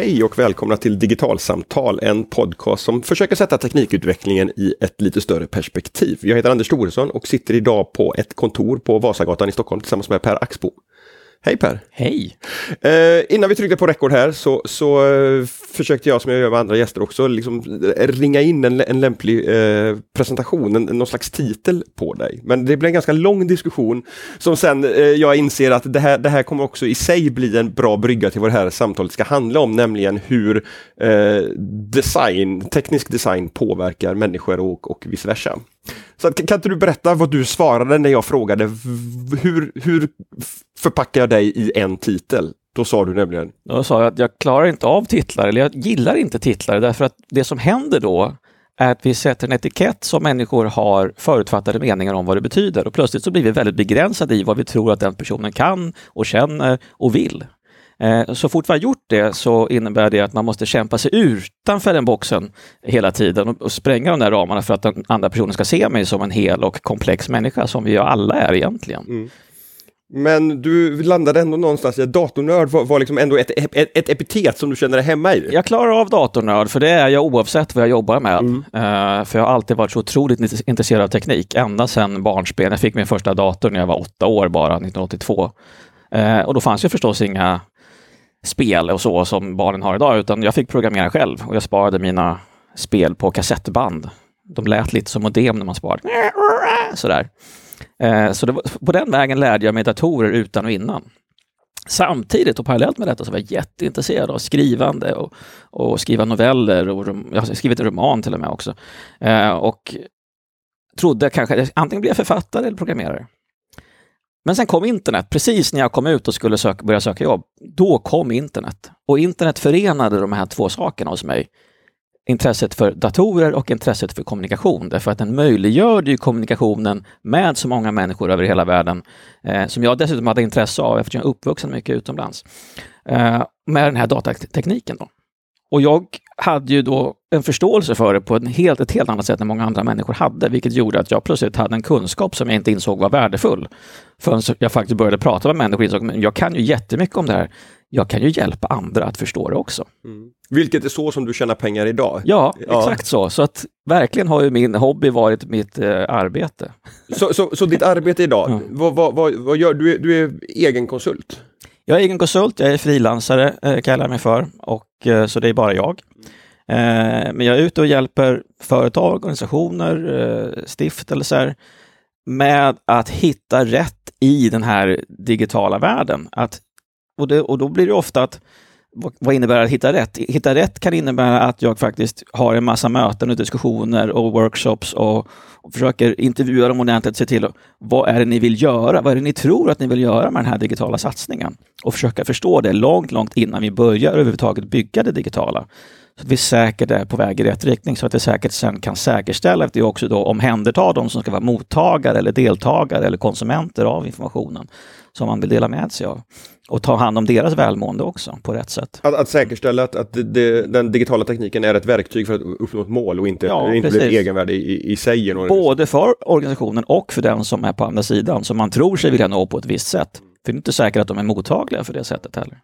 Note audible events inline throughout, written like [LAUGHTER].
Hej och välkomna till Digitalsamtal, en podcast som försöker sätta teknikutvecklingen i ett lite större perspektiv. Jag heter Anders Thoresson och sitter idag på ett kontor på Vasagatan i Stockholm tillsammans med Per Axbo. Hej Per! Hej! Eh, innan vi tryckte på rekord här så, så eh, försökte jag, som jag gör med andra gäster också, liksom ringa in en, en lämplig eh, presentation, en, någon slags titel på dig. Men det blev en ganska lång diskussion som sen eh, jag inser att det här, det här kommer också i sig bli en bra brygga till vad det här samtalet ska handla om, nämligen hur eh, design, teknisk design påverkar människor och, och vice versa. Så kan, kan inte du berätta vad du svarade när jag frågade hur, hur förpackar jag dig i en titel? Då sa du nämligen? Då sa jag att jag klarar inte av titlar, eller jag gillar inte titlar, därför att det som händer då är att vi sätter en etikett som människor har förutfattade meningar om vad det betyder och plötsligt så blir vi väldigt begränsade i vad vi tror att den personen kan och känner och vill. Eh, så fort vi har gjort det så innebär det att man måste kämpa sig utanför den boxen hela tiden och spränga de där ramarna för att den andra personen ska se mig som en hel och komplex människa som vi alla är egentligen. Mm. Men du landade ändå någonstans i att datornörd var, var liksom ändå ett, ett, ett, epitet som du känner dig hemma i. Jag klarar av datornörd, för det är jag oavsett vad jag jobbar med. Mm. Uh, för jag har alltid varit så otroligt intresserad av teknik, ända sedan barnsben. Jag fick min första dator när jag var åtta år bara, 1982. Uh, och då fanns ju förstås inga spel och så som barnen har idag, utan jag fick programmera själv och jag sparade mina spel på kassettband. De lät lite som modem när man sparade. Sådär. Eh, så var, på den vägen lärde jag mig datorer utan och innan. Samtidigt och parallellt med detta så var jag jätteintresserad av skrivande och, och skriva noveller och jag har skrivit en roman till och med också. Eh, och trodde kanske, antingen blir jag författare eller programmerare. Men sen kom internet, precis när jag kom ut och skulle söka, börja söka jobb. Då kom internet. Och internet förenade de här två sakerna hos mig. Intresset för datorer och intresset för kommunikation, därför att den möjliggör ju kommunikationen med så många människor över hela världen, eh, som jag dessutom hade intresse av eftersom jag är uppvuxen mycket utomlands, eh, med den här datatekniken. Då. Och jag hade ju då en förståelse för det på en helt, ett helt annat sätt än många andra människor hade, vilket gjorde att jag plötsligt hade en kunskap som jag inte insåg var värdefull. Förrän jag faktiskt började prata med människor och insåg att jag kan ju jättemycket om det här. Jag kan ju hjälpa andra att förstå det också. Mm. Vilket är så som du tjänar pengar idag? Ja, ja, exakt så. Så att verkligen har ju min hobby varit mitt eh, arbete. Så, så, så ditt arbete idag, mm. vad, vad, vad, vad, gör du? Du är egen konsult? Jag är egen konsult, jag är frilansare eh, kallar jag mig för, och, Eh, så det är bara jag. Eh, men jag är ute och hjälper företag, organisationer, eh, stiftelser med att hitta rätt i den här digitala världen. Att, och, det, och då blir det ofta att vad innebär att hitta rätt? Hitta rätt kan innebära att jag faktiskt har en massa möten och diskussioner och workshops och, och försöker intervjua dem ordentligt, se till vad är det ni vill göra? Vad är det ni tror att ni vill göra med den här digitala satsningen? Och försöka förstå det långt, långt innan vi börjar överhuvudtaget bygga det digitala. Så att vi säkert är på väg i rätt riktning så att vi säkert sen kan säkerställa att vi också då omhändertar de som ska vara mottagare eller deltagare eller konsumenter av informationen som man vill dela med sig av. Och ta hand om deras välmående också på rätt sätt. Att, att säkerställa att, att det, den digitala tekniken är ett verktyg för att uppnå ett mål och inte, ja, inte blir ett egenvärde i, i sig. Både för organisationen och för den som är på andra sidan, som man tror sig vilja nå på ett visst sätt. För det är inte säkert att de är mottagliga för det sättet heller.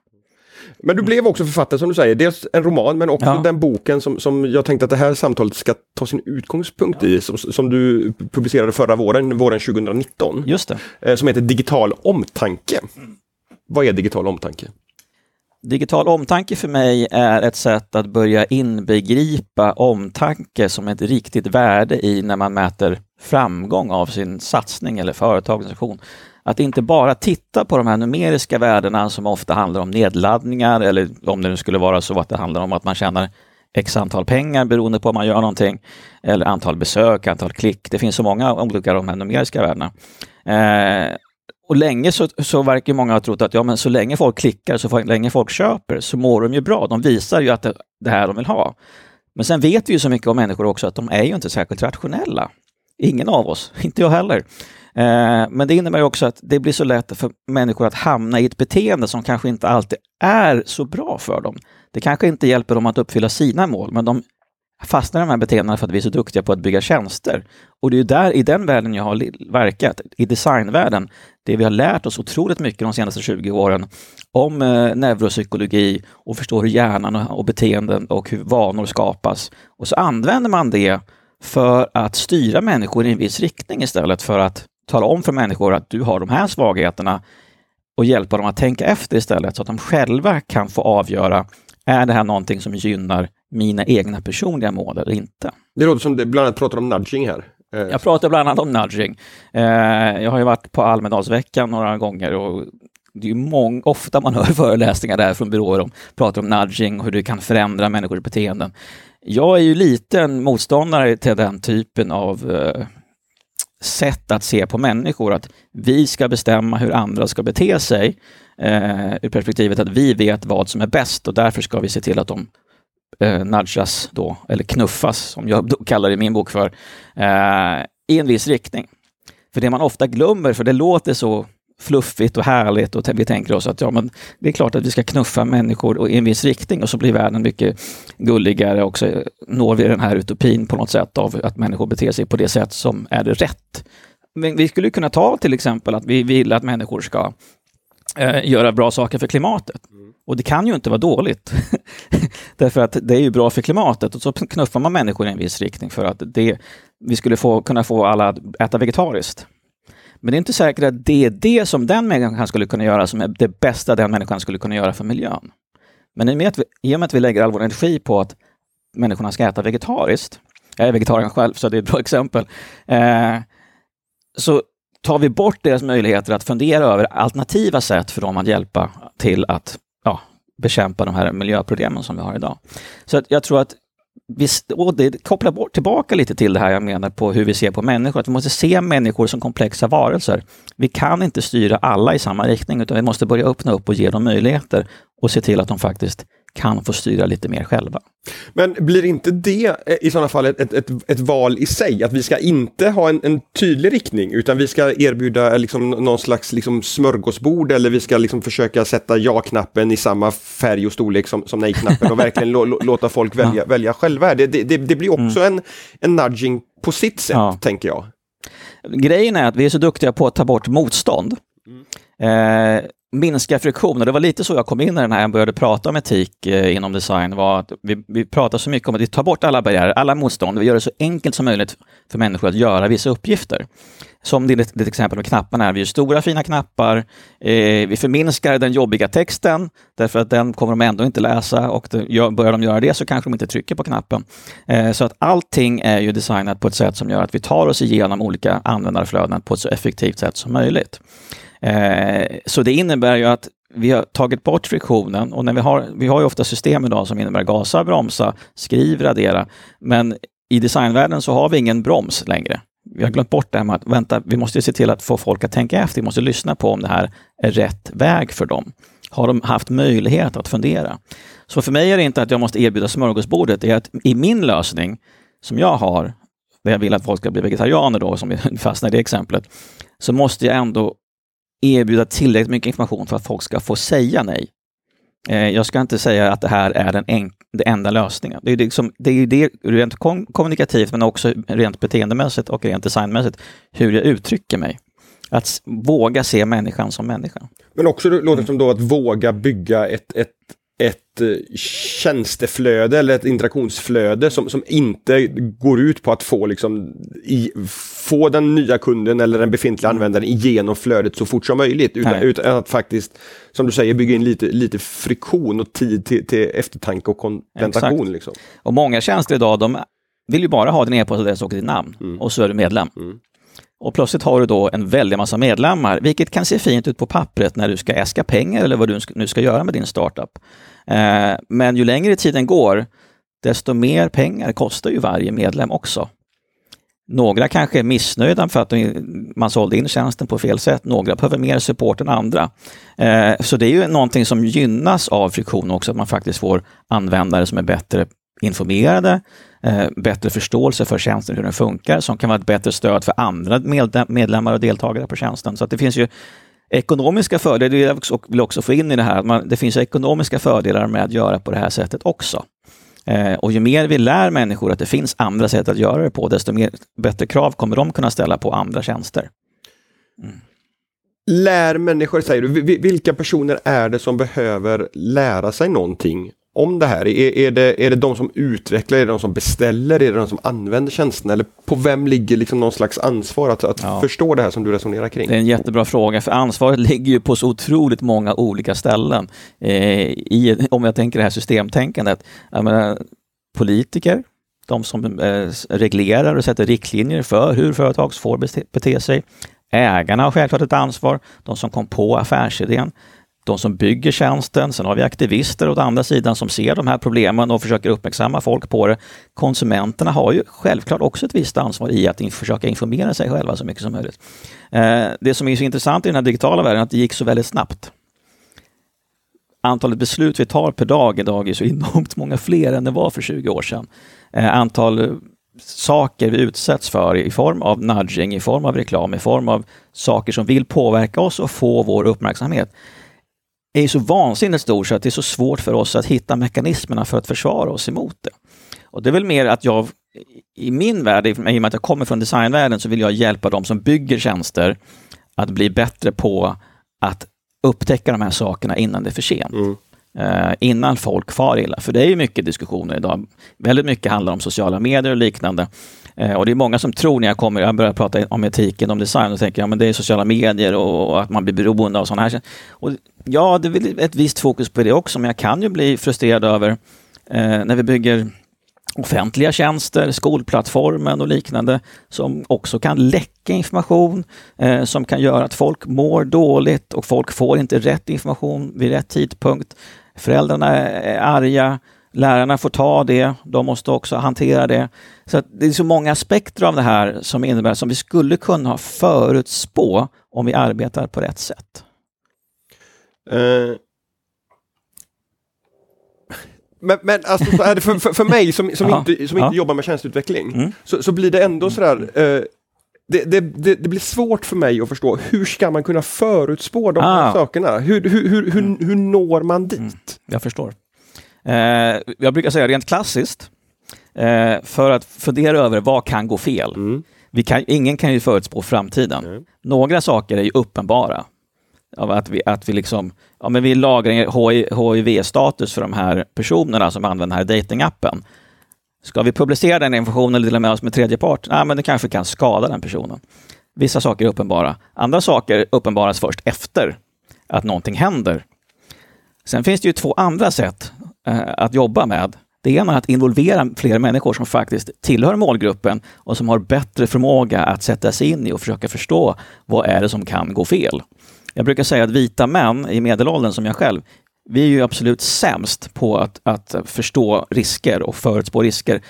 Men du blev också författare som du säger, dels en roman men också ja. den boken som, som jag tänkte att det här samtalet ska ta sin utgångspunkt i, som, som, du publicerade förra våren, våren 2019. Just det. Eh, som heter Digital omtanke. Vad är digital omtanke? Digital omtanke för mig är ett sätt att börja inbegripa omtanke som ett riktigt värde i när man mäter framgång av sin satsning eller företagsorganisation. Att inte bara titta på de här numeriska värdena som ofta handlar om nedladdningar eller om det nu skulle vara så att det handlar om att man tjänar x antal pengar beroende på om man gör någonting, eller antal besök, antal klick. Det finns så många olika de här numeriska värdena. Eh, och länge så, så verkar många ha trott att ja, men så länge folk klickar, så länge folk köper, så mår de ju bra. De visar ju att det, det här de vill ha. Men sen vet vi ju så mycket om människor också att de är ju inte särskilt rationella. Ingen av oss, [LAUGHS] inte jag heller. Eh, men det innebär också att det blir så lätt för människor att hamna i ett beteende som kanske inte alltid är så bra för dem. Det kanske inte hjälper dem att uppfylla sina mål, men de fastnar i de här beteendena för att vi är så duktiga på att bygga tjänster. Och det är där, i den världen jag har verkat, i designvärlden, det vi har lärt oss otroligt mycket de senaste 20 åren om eh, neuropsykologi och förstå hur hjärnan och, och beteenden och hur vanor skapas. Och så använder man det för att styra människor i en viss riktning istället för att tala om för människor att du har de här svagheterna och hjälpa dem att tänka efter istället så att de själva kan få avgöra är det här någonting som gynnar mina egna personliga mål eller inte? Det låter som du bland annat pratar om nudging här. Eh, Jag pratar bland annat om nudging. Eh, jag har ju varit på Almedalsveckan några gånger och det är mång, ofta man hör föreläsningar där från byråer om pratar om nudging och hur det kan förändra människors beteenden. Jag är ju lite motståndare till den typen av eh, sätt att se på människor, att vi ska bestämma hur andra ska bete sig eh, ur perspektivet att vi vet vad som är bäst och därför ska vi se till att de eh, nudgas då, eller knuffas, som jag kallar det i min bok för, eh, i en viss riktning. För det man ofta glömmer, för det låter så fluffigt och härligt och vi tänker oss att ja, men det är klart att vi ska knuffa människor i en viss riktning och så blir världen mycket gulligare och så når vi den här utopin på något sätt av att människor beter sig på det sätt som är det rätt. Men vi skulle kunna ta till exempel att vi vill att människor ska eh, göra bra saker för klimatet. Mm. Och det kan ju inte vara dåligt. [LAUGHS] Därför att det är ju bra för klimatet och så knuffar man människor i en viss riktning för att det, vi skulle få, kunna få alla att äta vegetariskt. Men det är inte säkert att det är det som den människan skulle kunna göra som är det bästa den människan skulle kunna göra för miljön. Men i och med att vi, i med att vi lägger all vår energi på att människorna ska äta vegetariskt, jag är vegetarian själv så det är ett bra exempel, eh, så tar vi bort deras möjligheter att fundera över alternativa sätt för dem att hjälpa till att ja, bekämpa de här miljöproblemen som vi har idag. Så att jag tror att vi, och det kopplar bort, tillbaka lite till det här jag menar på hur vi ser på människor, att vi måste se människor som komplexa varelser. Vi kan inte styra alla i samma riktning, utan vi måste börja öppna upp och ge dem möjligheter och se till att de faktiskt kan få styra lite mer själva. Men blir inte det eh, i sådana fall ett, ett, ett, val i sig? Att vi ska inte ha en, en tydlig riktning utan vi ska erbjuda eh, liksom någon slags liksom smörgåsbord eller vi ska liksom försöka sätta ja-knappen i samma färg och storlek som, som nej-knappen och verkligen låta folk välja, ja. välja själva. Det, det, det blir också mm. en, en nudging på sitt sätt, ja. tänker jag. Grejen är att vi är så duktiga på att ta bort motstånd. Mm. Eh, minska friktion. Och det var lite så jag kom in i den här, jag började prata om etik eh, inom design, var att vi, vi pratar så mycket om att vi tar bort alla barriärer, alla motstånd, vi gör det så enkelt som möjligt för människor att göra vissa uppgifter. Som ditt, ditt exempel med knapparna här. vi gör stora fina knappar, eh, vi förminskar den jobbiga texten, därför att den kommer de ändå inte läsa och det, börjar de göra det så kanske de inte trycker på knappen. Eh, så att allting är ju designat på ett sätt som gör att vi tar oss igenom olika användarflöden på ett så effektivt sätt som möjligt. Eh, så det innebär ju att vi har tagit bort friktionen och när vi har, vi har ju ofta system idag som innebär gasa, bromsa, skriv, radera. Men i designvärlden så har vi ingen broms längre. Vi har glömt bort det här med att vänta, vi måste se till att få folk att tänka efter. Vi måste lyssna på om det här är rätt väg för dem. Har de haft möjlighet att fundera? Så för mig är det inte att jag måste erbjuda smörgåsbordet, det är att i min lösning som jag har, där jag vill att folk ska bli vegetarianer då, som vi [LAUGHS] fastnar i det exemplet, så måste jag ändå erbjuda tillräckligt mycket information för att folk ska få säga nej. Eh, jag ska inte säga att det här är den, en, den enda lösningen. Det är, liksom, det är det rent kommunikativt, men också rent beteendemässigt och rent designmässigt, hur jag uttrycker mig. Att våga se människan som människa. Men också låter det som då att våga bygga ett, ett ett eh, tjänsteflöde eller ett interaktionsflöde som, som inte går ut på att få, liksom, i, få den nya kunden eller den befintliga mm. användaren igenom flödet så fort som möjligt. Utan, utan, att faktiskt, som du säger, bygga in lite, lite friktion och tid till, till eftertanke och kontentation. Liksom. Och många tjänster idag, de vill ju bara ha din e-postadress och ditt namn mm. och så är du medlem. Mm. Och plötsligt har du då en väldig massa medlemmar, vilket kan se fint ut på pappret när du ska äska pengar eller vad du nu ska göra med din startup. Eh, men ju längre tiden går, desto mer pengar kostar ju varje medlem också. Några kanske är missnöjda för att man sålde in tjänsten på fel sätt. Några behöver mer support än andra. Eh, så det är ju någonting som gynnas av friktion också, att man faktiskt får användare som är bättre informerade, eh, bättre förståelse för tjänsten, hur den funkar, som kan vara ett bättre stöd för andra medlemmar och deltagare på tjänsten. Så att det finns ju ekonomiska fördelar, det vill jag också få in i det här, man, det finns ekonomiska fördelar med att göra på det här sättet också. Eh, och ju mer vi lär människor att det finns andra sätt att göra det på, desto mer, bättre krav kommer de kunna ställa på andra tjänster. Mm. Lär människor, säger du. Vilka personer är det som behöver lära sig någonting om det här? Är, är, det, är det de som utvecklar, är det de som beställer, är det de som använder tjänsterna? Eller på vem ligger liksom någon slags ansvar att, att ja. förstå det här som du resonerar kring? Det är en jättebra fråga, för ansvaret [LAUGHS] ligger ju på så otroligt många olika ställen. Eh, i, om jag tänker det här systemtänkandet. Menar, politiker, de som eh, reglerar och sätter riktlinjer för hur företag får bete, bete sig. Ägarna har självklart ett ansvar, de som kom på affärsidén de som bygger tjänsten, sen har vi aktivister åt andra sidan som ser de här problemen och försöker uppmärksamma folk på det. Konsumenterna har ju självklart också ett visst ansvar i att försöka informera sig själva så mycket som möjligt. Eh, det som är så intressant i den här digitala världen är att det gick så väldigt snabbt. Antalet beslut vi tar per dag idag är så enormt många fler än det var för 20 år sedan. Eh, antal saker vi utsätts för i form av nudging, i form av reklam, i form av saker som vill påverka oss och få vår uppmärksamhet är så vansinnigt stor så att det är så svårt för oss att hitta mekanismerna för att försvara oss emot det. Och det är väl mer att jag, i min värld, i och med att jag kommer från designvärlden, så vill jag hjälpa de som bygger tjänster att bli bättre på att upptäcka de här sakerna innan det är för sent. Mm. Uh, innan folk far illa. För det är ju mycket diskussioner idag. Väldigt mycket handlar om sociala medier och liknande. Eh, och det är många som tror när jag kommer, jag börjar prata om etiken, om design, och tänker ja, men det är sociala medier och, och att man blir beroende av sådana här. Och Ja, det är ett visst fokus på det också, men jag kan ju bli frustrerad över eh, när vi bygger offentliga tjänster, skolplattformen och liknande som också kan läcka information, eh, som kan göra att folk mår dåligt och folk får inte rätt information vid rätt tidpunkt. Föräldrarna är arga, lärarna får ta det, de måste också hantera det. Så Det är så många aspekter av det här som innebär som vi skulle kunna förutspå om vi arbetar på rätt sätt. Uh, men, men alltså, för, för, för mig som, som ja, inte, som ja. inte jobbar med tjänsteutveckling mm. så, så blir det ändå sådär uh, det, det, det, det, blir svårt för mig att förstå hur ska man kunna förutspå de här ah. sakerna? Hur, hur, hur, hur, mm. hur når man dit? Mm. Jag förstår. Eh, jag brukar säga rent klassiskt, eh, för att fundera över vad kan gå fel. Mm. Vi kan, ingen kan ju förutspå framtiden. Några saker är ju uppenbara av att vi, att vi liksom, ja men vi lagrar HIV-status för de här personerna som använder den här datingappen. Ska vi publicera den informationen eller dela med oss med tredje part? Nej, men det kanske kan skada den personen. Vissa saker är uppenbara. Andra saker uppenbaras först efter att någonting händer. Sen finns det ju två andra sätt Eh, att jobba med. Det ena är att involvera fler människor som faktiskt tillhör målgruppen och som har bättre förmåga att sätta sig in i och försöka förstå vad är det som kan gå fel. Jag brukar säga att vita män i medelåldern som jag själv, vi är ju absolut sämst på att, att förstå risker och förutspå risker.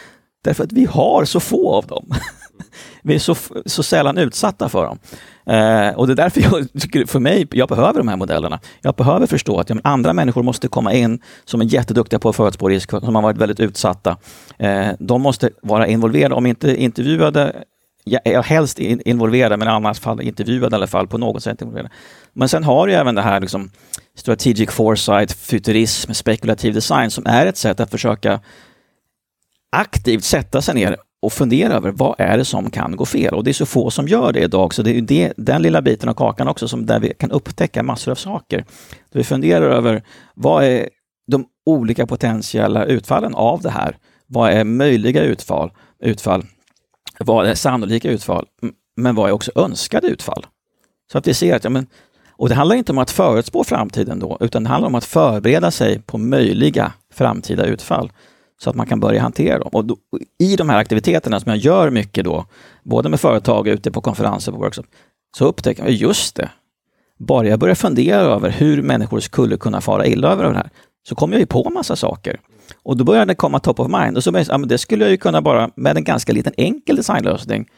Därför att vi har så få av dem. [LAUGHS] vi är så, så sällan utsatta för dem. Eh, och det är därför jag [LAUGHS] tycker, för mig, jag behöver de här modellerna. Jag behöver förstå att ja, andra människor måste komma in som är jätteduktiga på att förutspå risk, som har varit väldigt utsatta. Eh, de måste vara involverade, om inte intervjuade jag är helst involverad, men i annat fall intervjuad i alla fall på något sätt. Involverad. Men sen har du även det här liksom, strategic foresight, futurism, spekulativ design som är ett sätt att försöka aktivt sätta sig ner och fundera över vad är det som kan gå fel? Och det är så få som gör det idag, så det är det, den lilla biten av kakan också som där vi kan upptäcka massor av saker. vi funderar över vad är de olika potentiella utfallen av det här? Vad är möjliga utfall? utfall? Vad är sannolika utfall? Men vad är också önskade utfall? Så att vi ser att, ja, men, och det handlar inte om att förutspå framtiden då, utan det handlar om att förbereda sig på möjliga framtida utfall så att man kan börja hantera dem. Och då, I de här aktiviteterna som jag gör mycket då, både med företag ute på konferenser och workshop, så upptäcker jag just det. Bara jag börjar fundera över hur människor skulle kunna fara illa över det här, så kommer jag ju på massa saker. Och då börjar det komma top of mind. Och så börjar, ja, men det skulle jag ju kunna bara med en ganska liten enkel designlösning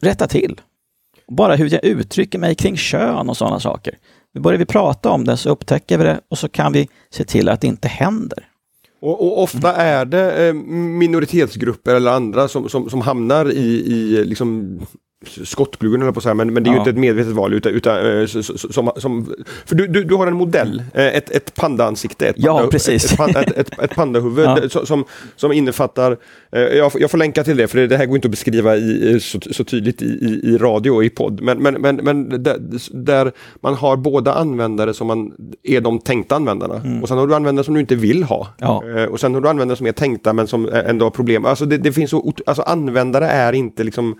rätta till. Bara hur jag uttrycker mig kring kön och sådana saker. Nu börjar vi prata om det så upptäcker vi det och så kan vi se till att det inte händer. Och, och ofta är det eh, minoritetsgrupper eller andra som, som, som hamnar i, i liksom skottgluggen eller på så här, men, men det är ja. ju inte ett medvetet val utan, utan äh, som, som, för du, du, du har en modell, äh, ett, ett pandaansikte, ett, ja, panda, precis. ett, ett, ett, ett pandahuvud [LAUGHS] ja. som, som innefattar, äh, jag, jag får länka till det för det här går inte att beskriva i, så, så tydligt i, i, i, radio och i podd, men, men, men, men där, där, man har båda användare som man är de tänkta användarna mm. och sen har du användare som du inte vill ha ja. och sen har du användare som är tänkta men som ändå har problem. Alltså det, det finns så, alltså användare är inte liksom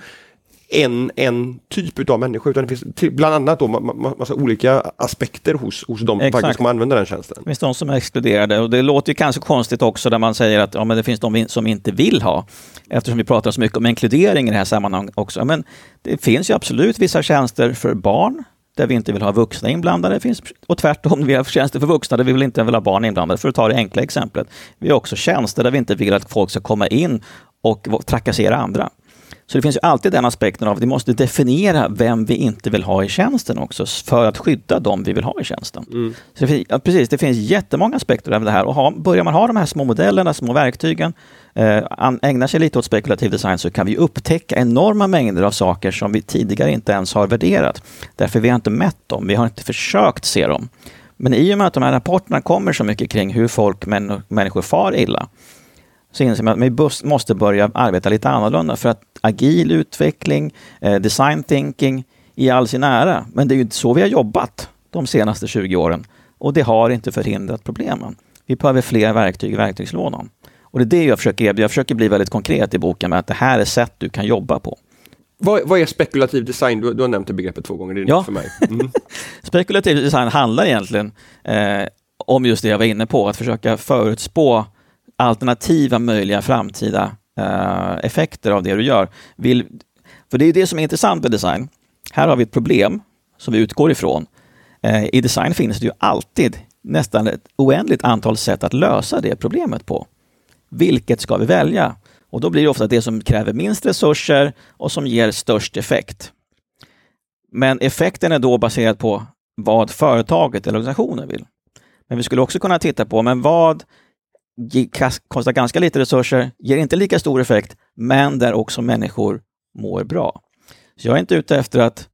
en, en typ av människa utan det finns bland annat då massa olika aspekter hos, hos de som faktiskt kommer använda den tjänsten. Det finns de som är exkluderade och det låter ju kanske konstigt också där man säger att ja, men det finns de som inte vill ha. Eftersom vi pratar så mycket om inkludering i det här sammanhanget också. Men det finns ju absolut vissa tjänster för barn där vi inte vill ha vuxna inblandade. Finns, och tvärtom, vi har tjänster för vuxna där vi vill inte vill ha barn inblandade, för att ta det enkla exemplet. Vi har också tjänster där vi inte vill att folk ska komma in och trakassera andra. Så det finns ju alltid den aspekten av att vi måste definiera vem vi inte vill ha i tjänsten också, för att skydda dem vi vill ha i tjänsten. Mm. Så det, ja, precis, det finns jättemånga aspekter av det här och ha, börjar man ha de här små modellerna, små verktygen, eh, ägna sig lite åt spekulativ design så kan vi upptäcka enorma mängder av saker som vi tidigare inte ens har värderat. Därför vi har inte mätt dem, vi har inte försökt se dem. Men i och med att de här rapporterna kommer så mycket kring hur folk, män, människor far illa, så inser man att vi måste börja arbeta lite annorlunda för att agil utveckling, eh, design thinking i all sin ära. Men det är ju så vi har jobbat de senaste 20 åren och det har inte förhindrat problemen. Vi behöver fler verktyg i verktygslådan. Och det är det jag försöker erbjuda. Jag försöker bli väldigt konkret i boken med att det här är sätt du kan jobba på. Vad, vad är spekulativ design? Du, du, har nämnt det begreppet två gånger, det är ja. för mig. [LAUGHS] Mm. spekulativ design handlar egentligen eh, om just det jag var inne på, att försöka förutspå alternativa möjliga framtida eh, effekter av det du gör. Vill, för det är det som är intressant med design. Här har vi ett problem som vi utgår ifrån. Eh, I design finns det ju alltid nästan ett oändligt antal sätt att lösa det problemet på. Vilket ska vi välja? Och då blir det ofta det som kräver minst resurser och som ger störst effekt. Men effekten är då baserad på vad företaget eller organisationen vill. Men vi skulle också kunna titta på, men vad kostar ganska lite resurser, ger inte lika stor effekt, men där också människor mår bra. Så jag är inte ute efter att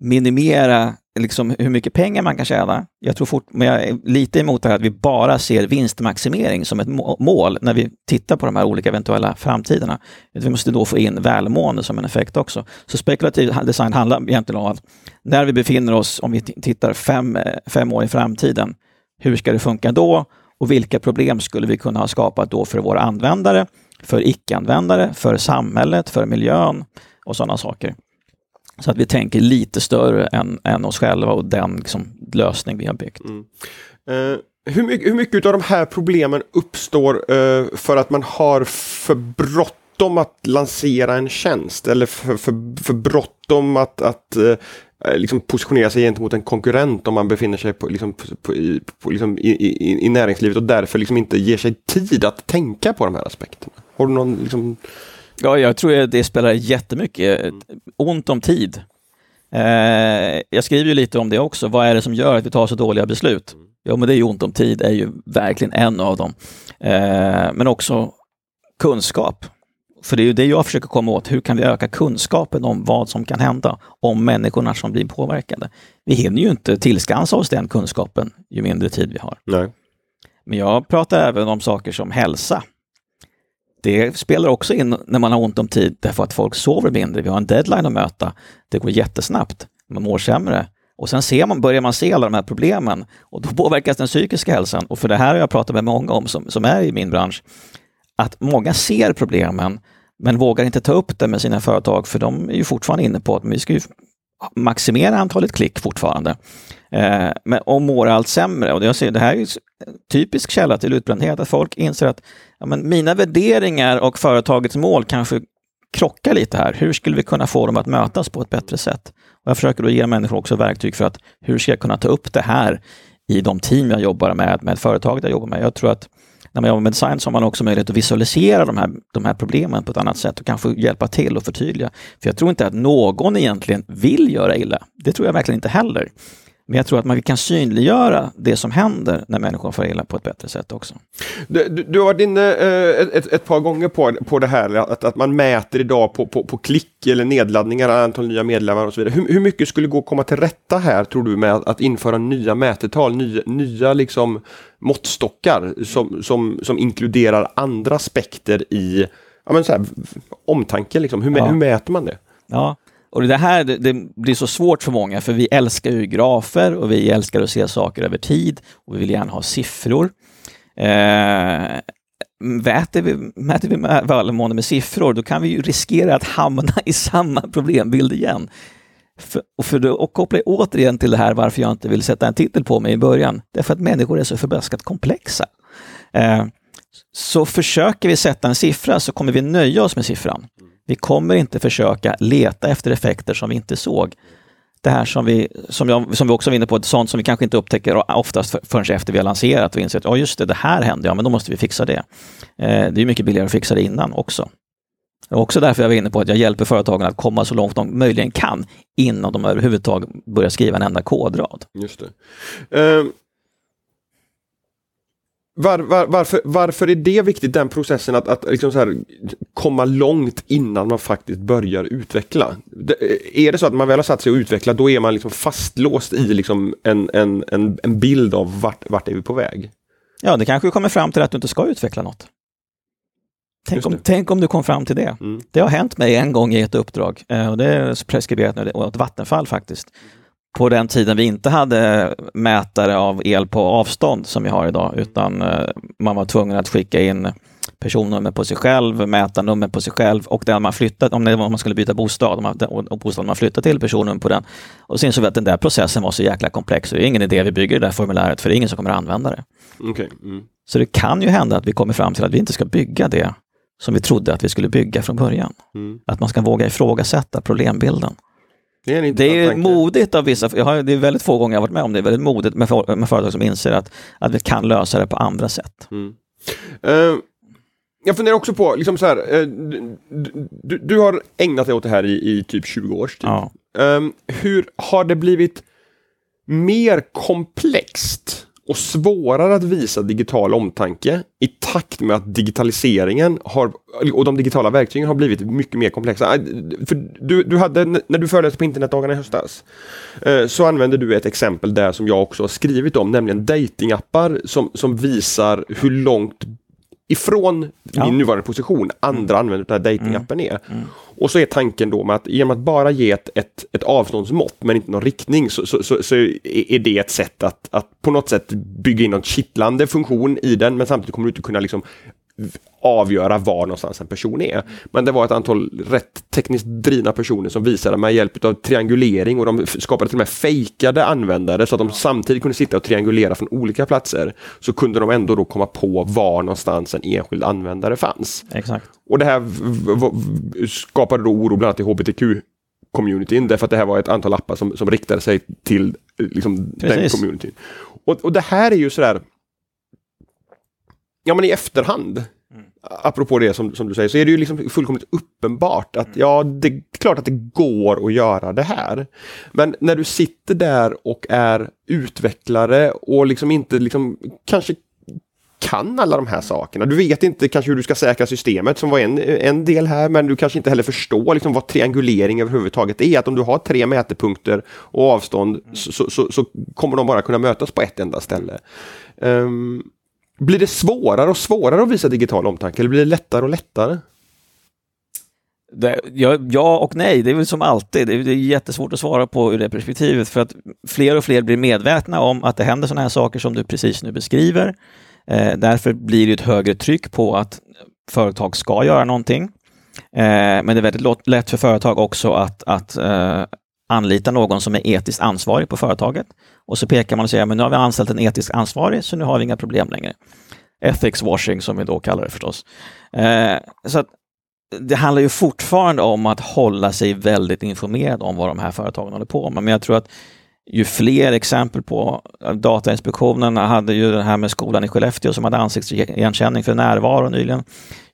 minimera liksom hur mycket pengar man kan tjäna. Jag tror fort, men jag är lite emot det här att vi bara ser vinstmaximering som ett mål när vi tittar på de här olika eventuella framtiderna. Vi måste då få in välmående som en effekt också. Så spekulativ design handlar egentligen om att när vi befinner oss, om vi tittar fem, eh, fem år i framtiden, hur ska det funka då? Och vilka problem skulle vi kunna ha skapat då för våra användare, för icke-användare, för samhället, för miljön och sådana saker. Så att vi tänker lite större än, än oss själva och den liksom, lösning vi har byggt. Mm. Eh, hur, mycket, hur mycket av de här problemen uppstår eh, för att man har för bråttom att lansera en tjänst eller för, för, för bråttom att, att Eh, liksom positionera sig gentemot en konkurrent om man befinner sig på, liksom, på, i, på, liksom, i, i, i, näringslivet och därför liksom inte ger sig tid att tänka på de här aspekterna? Har du någon liksom... Ja, jag tror att det spelar jättemycket. Mm. Ont om tid. Eh, jag skriver ju lite om det också. Vad är det som gör att vi tar så dåliga beslut? Mm. Ja, men det är ju ont om tid, är ju verkligen en av dem. Eh, men också kunskap. För det är ju det jag försöker komma åt. Hur kan vi öka kunskapen om vad som kan hända om människorna som blir påverkade? Vi hinner ju inte tillskansa oss den kunskapen ju mindre tid vi har. Nej. Men jag pratar även om saker som hälsa. Det spelar också in när man har ont om tid därför att folk sover mindre. Vi har en deadline att möta. Det går jättesnabbt. Man mår sämre. Och sen ser man, börjar man se alla de här problemen och då påverkas den psykiska hälsan. Och för det här har jag pratat med många om som, som är i min bransch. Att många ser problemen men vågar inte ta upp det med sina företag för de är ju fortfarande inne på att vi ska ju maximera antalet klick fortfarande. Eh, men, och mår allt sämre. Och jag ser, det här är ju typisk källa till utbrändhet, att folk inser att ja, men mina värderingar och företagets mål kanske krockar lite här. Hur skulle vi kunna få dem att mötas på ett bättre sätt? Och jag försöker då ge människor också verktyg för att hur ska jag kunna ta upp det här i de team jag jobbar med, med företaget jag jobbar med. Jag tror att när man jobbar med design så har man också möjlighet att visualisera de här, de här problemen på ett annat sätt och kanske hjälpa till och förtydliga. För jag tror inte att någon egentligen vill göra illa. Det tror jag verkligen inte heller. Men jag tror att man kan synliggöra det som händer när människor får illa på ett bättre sätt också. Du, du, du har varit inne eh, ett, ett, par gånger på, på det här att, att man mäter idag på, på, på klick eller nedladdningar, antal nya medlemmar och så vidare. Hur, hur mycket skulle gå att komma till rätta här tror du med att, att införa nya mätetal, nya, nya liksom måttstockar som, som, som inkluderar andra aspekter i ja, men så här, omtanke? Liksom. Hur, ja. hur mäter man det? Ja, och det här det, det, blir så svårt för många för vi älskar ju grafer och vi älskar att se saker över tid och vi vill gärna ha siffror. Eh, mäter vi, mäter vi välmående med siffror, då kan vi ju riskera att hamna i samma problembild igen. För, och för och koppla återigen till det här varför jag inte vill sätta en titel på mig i början, därför att människor är så förbaskat komplexa. Eh, så försöker vi sätta en siffra så kommer vi nöja oss med siffran. Vi kommer inte försöka leta efter effekter som vi inte såg. Det här som vi, som, jag, som vi också var inne på, sånt som vi kanske inte upptäcker oftast förrän efter vi har lanserat och inser att ja, just det, det här hände, ja men då måste vi fixa det. Eh, det är mycket billigare att fixa det innan också. Det är också därför jag var inne på att jag hjälper företagen att komma så långt de möjligen kan innan de överhuvudtaget börjar skriva en enda kodrad. Just det. Uh, var, var, varför, varför är det viktigt, den processen att, att liksom här, komma långt innan man faktiskt börjar utveckla? Det, är det så att man väl har satt sig och utvecklat, då är man liksom fastlåst i liksom en, en, en, en bild av vart, vart är vi på väg? Ja, det kanske kommer fram till att du inte ska utveckla något. Tänk om, tänk om du kom fram till det. Mm. Det har hänt mig en gång i ett uppdrag eh, och det är preskriberat nu, åt Vattenfall faktiskt på den tiden vi inte hade mätare av el på avstånd som vi har idag, utan eh, man var tvungen att skicka in personnummer på sig själv, mätarnummer på sig själv och där man flyttat, om, man skulle byta bostad, och bostaden man flyttat till, personnummer på den. Och sen insåg vi att den där processen var så jäkla komplex, så det är ingen idé vi bygger det där formuläret, för det är ingen som kommer att använda det. Okay. Mm. Så det kan ju hända att vi kommer fram till att vi inte ska bygga det som vi trodde att vi skulle bygga från början. Mm. Att man ska våga ifrågasätta problembilden. Det är, det är modigt av vissa, jag har, det är väldigt få gånger jag varit med om det, är väldigt modigt med, för, med företag som inser att, att vi kan lösa det på andra sätt. Mm. Uh, jag funderar också på, liksom så här, uh, du, du, har ägnat dig åt det här i, i typ 20 års tid. Ja. Um, hur har det blivit mer komplext och svårare att visa digital omtanke i takt med att digitaliseringen har, och de digitala verktygen har blivit mycket mer komplexa. För du, du hade, när du föreläste på internetdagarna i höstas, eh, så använde du ett exempel där som jag också har skrivit om, nämligen datingappar som, som visar hur långt ifrån ja. min nuvarande position andra mm. användare av datingappen är. Mm. Och så är tanken då med att genom att bara ge ett, ett, ett avståndsmått men inte någon riktning så, så, så, så, är det ett sätt att, att på något sätt bygga in någon kittlande funktion i den men samtidigt kommer du inte kunna liksom avgöra var någonstans en person är. Men det var ett antal rätt tekniskt drivna personer som visade med hjälp av triangulering och de skapade till och med fejkade användare så att de samtidigt kunde sitta och triangulera från olika platser. Så kunde de ändå då komma på var någonstans en enskild användare fanns. Exakt. Och det här skapade då oro bland annat i hbtq communityn därför att det här var ett antal appar som, som riktade sig till liksom, den communityn. Och, och det här är ju sådär ja men i efterhand, mm. apropå det som, som du säger, så är det ju liksom fullkomligt uppenbart att mm. ja, det är klart att det går att göra det här. Men när du sitter där och är utvecklare och liksom inte liksom kanske kan alla de här sakerna. Du vet inte kanske hur du ska säkra systemet som var en, en del här, men du kanske inte heller förstår liksom vad triangulering överhuvudtaget är. Att om du har tre mätepunkter och avstånd mm. så, så, så, kommer de bara kunna mötas på ett enda ställe. Um, blir det svårare och svårare att visa digital omtanke eller blir det lättare och lättare? Det, ja, ja, och nej, det är väl som alltid. Det är, det är jättesvårt att svara på ur det perspektivet för att fler och fler blir medvetna om att det händer sådana här saker som du precis nu beskriver. Eh, därför blir det ett högre tryck på att företag ska göra någonting. Eh, men det är väldigt lätt för företag också att, att eh, anlita någon som är etiskt ansvarig på företaget. Och så pekar man och säger, men nu har vi anställt en etiskt ansvarig, så nu har vi inga problem längre. Ethics washing som vi då kallar det förstås. Eh, så att det handlar ju fortfarande om att hålla sig väldigt informerad om vad de här företagen håller på med. Men jag tror att ju fler exempel på eh, Datainspektionen hade ju det här med skolan i Skellefteå som hade ansiktsigenkänning för närvaro nyligen.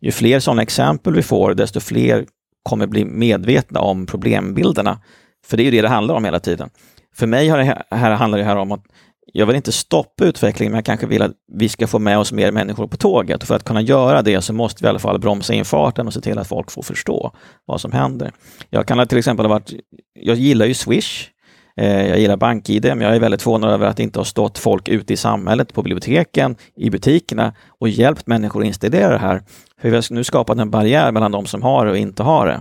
Ju fler sådana exempel vi får, desto fler kommer bli medvetna om problembilderna för det är ju det det handlar om hela tiden. för mig har det här, handlar det här om att jag vill inte stoppa utvecklingen, men jag kanske vill att vi ska få med oss mer människor på tåget. Och för att kunna göra det så måste vi i alla fall bromsa in farten och se till att folk får förstå vad som händer. Jag kan till exempel ha varit, jag gillar ju Swish, eh, jag gillar BankID, men jag är väldigt förvånad över att det inte har stått folk ute i samhället, på biblioteken, i butikerna och hjälpt människor att installera det här. För vi har nu skapat en barriär mellan de som har det och inte har det.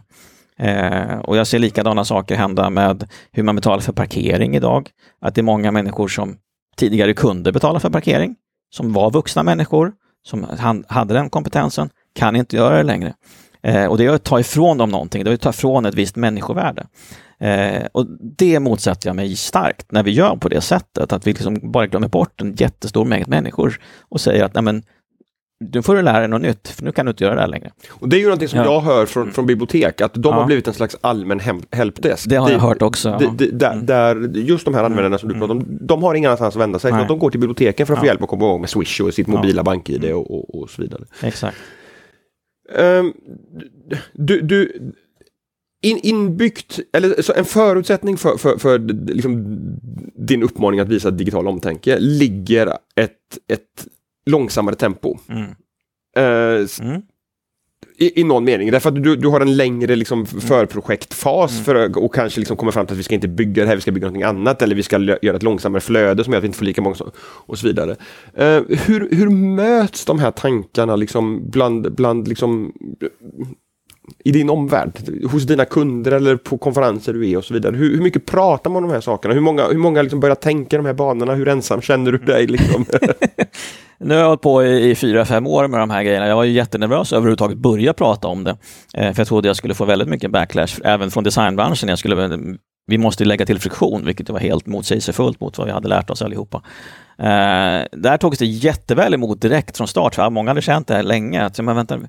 Eh, och jag ser likadana saker hända med hur man betalar för parkering idag. Att det är många människor som tidigare kunde betala för parkering, som var vuxna människor, som hade den kompetensen, kan inte göra det längre. Eh, och det är att ta ifrån dem någonting, det är att ta ifrån ett visst människovärde. Eh, och det motsätter jag mig starkt när vi gör på det sättet, att vi liksom bara glömmer bort en jättestor mängd människor och säger att Nej, men, nu får du lära dig något nytt, för nu kan du inte göra det här längre. Och det är ju någonting som ja. jag hör från, från bibliotek, att de ja. har blivit en slags allmän helpdesk. Det har jag hört också. Det, det, där, mm. där, just de här användarna som du mm. pratar om, de har ingen annanstans att vända sig. De går till biblioteken för att få hjälp att komma igång med Swish och sitt mobila BankID mm. och, och, och, så vidare. Exakt. Um, du, du, in, inbyggt, eller så en förutsättning för, för, för liksom, din uppmaning att visa digital omtänke ligger ett, ett långsammare tempo. Mm. Uh, mm. I, I någon mening, därför att du, du har en längre liksom, mm. förprojektfas mm. för, och kanske liksom kommer fram till att vi ska inte bygga det här, vi ska bygga någonting annat eller vi ska göra ett långsammare flöde som gör att vi inte får lika många och så vidare. Uh, hur, hur möts de här tankarna liksom bland, bland liksom, i din omvärld, hos dina kunder eller på konferenser du är och så vidare. Hur, hur mycket pratar man om de här sakerna? Hur många, hur många liksom börjar tänka de här banorna? Hur ensam känner du dig? Liksom? [LAUGHS] nu har jag hållit på i, i fyra, fem år med de här grejerna. Jag var ju jättenervös överhuvudtaget börja prata om det. Eh, för jag trodde jag skulle få väldigt mycket backlash, även från designbranschen. Jag skulle, vi måste lägga till friktion, vilket var helt motsägelsefullt mot vad vi hade lärt oss allihopa. Eh, där togs det jätteväl emot direkt från start, för många hade känt det här länge. Att, men vänta,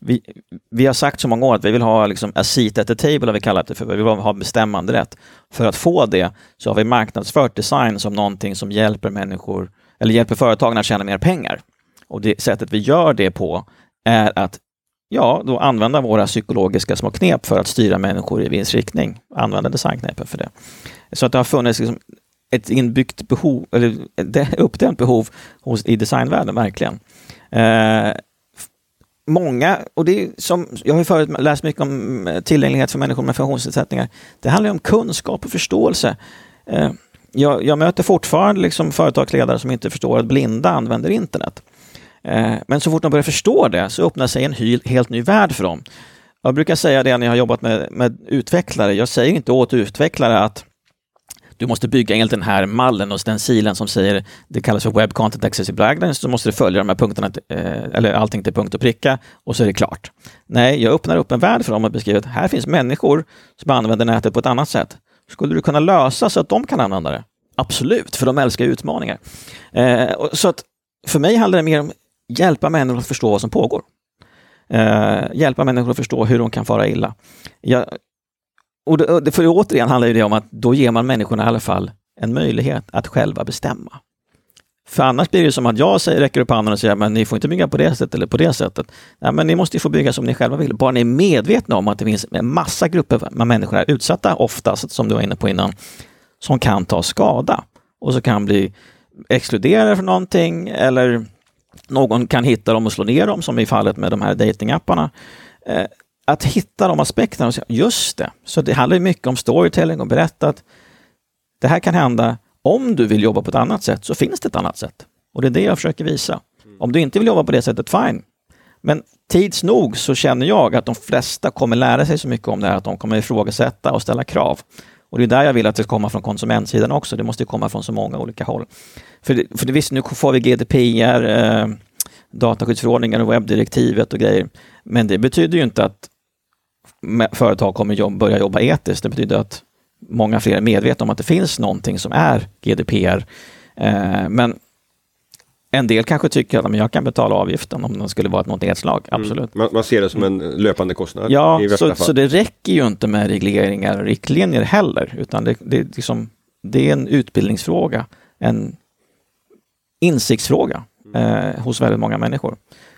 vi, vi har sagt så många år att vi vill ha liksom a seat at the table, har vi kallat det för. Vi vill ha bestämmande rätt. För att få det så har vi marknadsfört design som någonting som hjälper människor, eller hjälper företagen att tjäna mer pengar. Och det sättet vi gör det på är att ja, då använda våra psykologiska små knep för att styra människor i viss riktning. Använda designknepen för det. Så att det har funnits liksom ett inbyggt behov, eller uppdämt behov hos, i designvärlden, verkligen. Eh, många, och det är som, jag har ju förut läst mycket om eh, tillgänglighet för människor med funktionsnedsättningar. Det handlar om kunskap och förståelse. Eh, jag, jag, möter fortfarande liksom företagsledare som inte förstår att blinda använder internet. Eh, men så fort de börjar förstå det så öppnar sig en helt ny värld för dem. Jag brukar säga det när jag har jobbat med, med utvecklare. Jag säger inte åt utvecklare att du måste bygga enligt den här mallen och stencilen som säger, det kallas för Web Content Accessible Guidelines, så måste du följa de här punkterna, eh, eller allting till punkt och pricka och så är det klart. Nej, jag öppnar upp en värld för dem och beskriver att här finns människor som använder nätet på ett annat sätt. Skulle du kunna lösa så att de kan använda det? Absolut, för de älskar utmaningar. Eh, så att för mig handlar det mer om att hjälpa människor att förstå vad som pågår. Eh, hjälpa människor att förstå hur de kan fara illa. Jag, och det, för återigen handlar det om att då ger man människorna i alla fall en möjlighet att själva bestämma. För annars blir det som att jag säger, räcker upp handen och säger men ni får inte bygga på det sättet eller på det sättet. Nej, men ni måste få bygga som ni själva vill. Bara ni är medvetna om att det finns en massa grupper med människor är utsatta, oftast som du var inne på innan, som kan ta skada och så kan bli exkluderade från någonting eller någon kan hitta dem och slå ner dem, som i fallet med de här datingapparna. Eh, att hitta de aspekterna och säga, just det, så det handlar mycket om storytelling och berätta att det här kan hända om du vill jobba på ett annat sätt så finns det ett annat sätt. Och det är det jag försöker visa. Om du inte vill jobba på det sättet, fine. Men tids nog så känner jag att de flesta kommer lära sig så mycket om det här att de kommer ifrågasätta och ställa krav. Och det är där jag vill att det ska komma från konsumentsidan också. Det måste komma från så många olika håll. För, det, för det, visst, nu får vi GDPR, eh, dataskyddsförordningen och webbdirektivet och grejer. Men det betyder ju inte att företag kommer jobb, börja jobba etiskt. Det betyder att många fler är medvetna om att det finns någonting som är GDPR. Eh, men en del kanske tycker att jag kan betala avgiften om det skulle vara något nedslag. Mm. Absolut. Mm. Man, man, ser det som en löpande kostnad. Ja, så, så, det räcker ju inte med regleringar och riktlinjer heller, utan det, det, liksom, det är en utbildningsfråga, en insiktsfråga eh, hos väldigt många människor.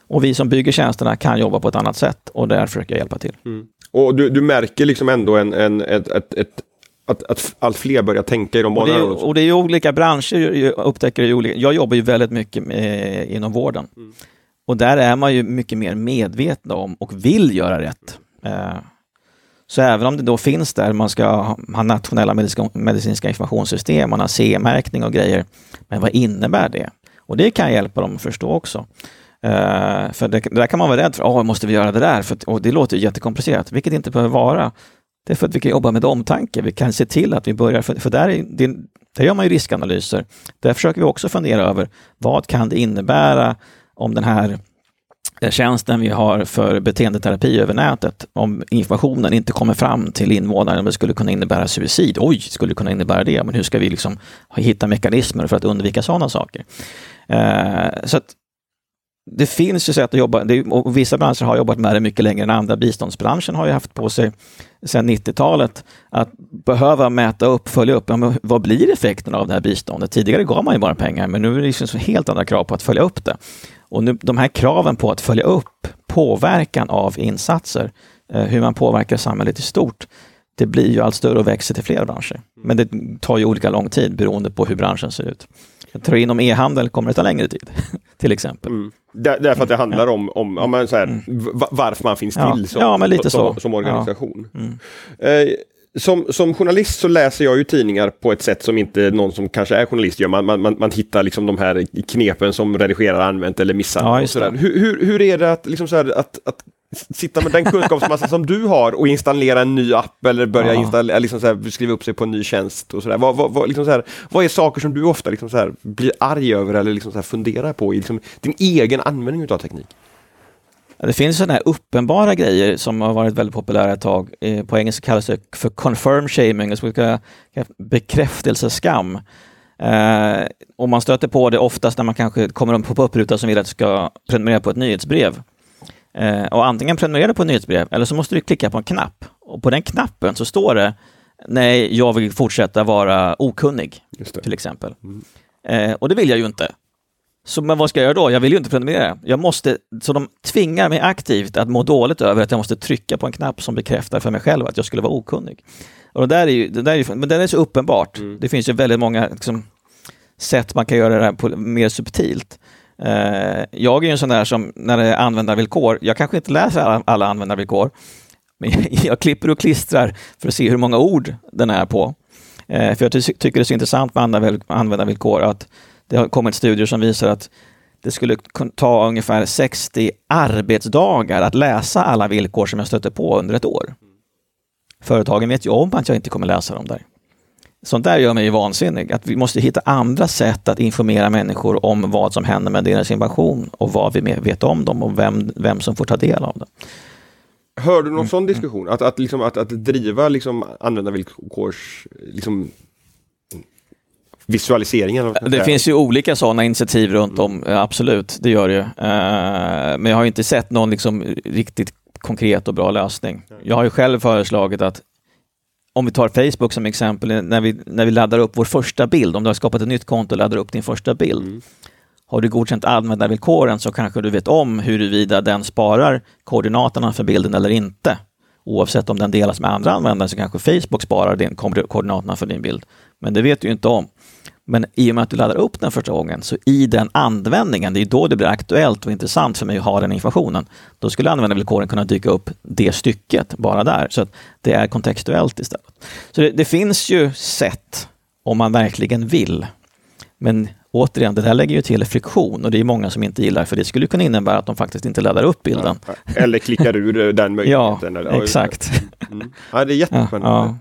Och vi som bygger tjänsterna kan jobba på ett annat sätt och där försöker jag hjälpa till. Mm. Och du, du märker liksom ändå en, en, ett, ett, ett att, att allt fler börjar tänka i de Och banorna. är, och det är ju olika branscher, upptäcker det olika. Jag jobbar ju väldigt mycket med, inom vården. Mm. Och där är man ju mycket mer medveten om och vill göra rätt. Eh, så även om det då finns där, man ska ha- nationella medicinska, medicinska informationssystem, man har CE-märkning och grejer. Men vad innebär det? Och det kan hjälpa dem att förstå också. Uh, för det, det där kan man vara rädd för, oh, måste vi göra det där? För, att- och det låter ju jättekomplicerat, vilket det inte behöver vara. Det är för att vi kan jobba med omtanke. Vi kan se till att vi börjar, för, för där, är, det, där gör man ju riskanalyser. Där försöker vi också fundera över vad kan det innebära om den här eh, tjänsten vi har för beteendeterapi över nätet, om informationen inte kommer fram till invånaren, om det skulle kunna innebära suicid. Oj, skulle det kunna innebära det? Men hur ska vi liksom hitta mekanismer för att undvika sådana saker? Uh, så att det finns ju sätt att jobba, det, och vissa branscher har jobbat med det mycket längre än andra. Biståndsbranschen har ju haft på sig sedan 90-talet att behöva mäta upp, följa upp, ja, men vad blir effekten av det här biståndet? Tidigare gav man ju bara pengar, men nu är det liksom helt andra krav på att följa upp det. Och nu, de här kraven på att följa upp påverkan av insatser, eh, hur man påverkar samhället i stort, det blir ju allt större och växer till fler branscher. Men det tar ju olika lång tid beroende på hur branschen ser ut. Jag tror inom e-handel kommer det ta längre tid, [LAUGHS] till exempel. Mm. Där, därför att det handlar om, om ja, men så här, va- varför man finns till Mm. Ja. som, Ja, som, så. som organisation. Mm. Eh, som, som journalist så läser jag ju tidningar på ett sätt som inte någon som kanske är journalist gör. Man, man, man, hittar liksom de här knepen som redigerare använt eller missat. Ja. Hur, hur, hur är det att, liksom så här, att, att sitta med den kunskapsmassa som du har och installera en ny app eller börja Ja. installera, liksom så här, skriva upp sig på en ny tjänst och sådär. Vad, vad, vad, liksom så här, vad är saker som du ofta liksom så här, blir arg över eller liksom så här, funderar på i liksom, din egen användning av teknik? Det finns sådana här uppenbara grejer som har varit väldigt populära ett tag. Eh, På engelska kallas det för confirm shaming, bekräftelseskam. Eh, och man stöter på det oftast när man kanske kommer en pop-up-ruta som vill att du ska prenumerera på ett nyhetsbrev. Eh, och antingen prenumerera på ett nyhetsbrev eller så måste du klicka på en knapp. Och på den knappen så står det Nej, jag vill fortsätta vara okunnig, till exempel. Mm. Eh, och det vill jag ju inte. Så, men vad ska jag göra då? Jag vill ju inte prenumerera. Jag måste, så de tvingar mig aktivt att må dåligt över att jag måste trycka på en knapp som bekräftar för mig själv att jag skulle vara okunnig. Och det där är ju, det där är ju, men det är så uppenbart. Mm. Det finns ju väldigt många liksom, sätt man kan göra det här på mer subtilt. Eh, jag är ju en sån där som, när det är användarvillkor, jag kanske inte läser alla, alla användarvillkor, men [LAUGHS] jag klipper och klistrar för att se hur många ord den är på. Eh, för jag ty- tycker det är så intressant med användarvillkor att det har kommit studier som visar att det skulle ta ungefär 60 arbetsdagar att läsa alla villkor som jag stöter på under ett år. Företagen vet ju om att jag inte kommer läsa dem där. Sånt där gör mig ju vansinnig. Att vi måste hitta andra sätt att informera människor om vad som händer med deras information och vad vi vet om dem och vem, vem som får ta del av det. Hör du någon Mm, sån diskussion? Att, att, liksom, att, att driva liksom, användarvillkors liksom, visualiseringen? Det finns ju olika sådana initiativ runt om, eh, absolut, det gör det ju. Eh, Men jag har ju inte sett någon liksom riktigt konkret och bra lösning. Jag har ju själv föreslagit att om vi tar Facebook som exempel, när vi, när vi laddar upp vår första bild, om du har skapat ett nytt konto och laddar upp din första bild, Mm. har du godkänt användarvillkoren så kanske du vet om huruvida den sparar koordinaterna för bilden eller inte. Oavsett om den delas med andra användare så kanske Facebook sparar din ko- koordinaterna för din bild. Men det vet du ju inte om. Men i och med att du laddar upp den första gången, så i den användningen, det är då det blir aktuellt och intressant för mig att ha den informationen. Då skulle användarvillkoren kunna dyka upp det stycket bara där, så att det är kontextuellt istället. Så det, det finns ju sätt om man verkligen vill. Men återigen, det där lägger ju till friktion och det är många som inte gillar, för det skulle kunna innebära att de faktiskt inte laddar upp bilden. Ja, eller klickar ur den [LAUGHS] Ja, möjligheten. det. exakt. Mm. Ja, det är Ja, jättespännande. ja.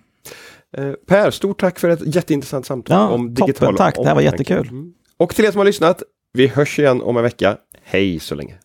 Eh, Per, stort tack för ett jätteintressant samtal Ja, om toppen, digital tack. Det här var jättekul. Mm. Och till er som har lyssnat, vi hörs igen om en vecka. Hej så länge.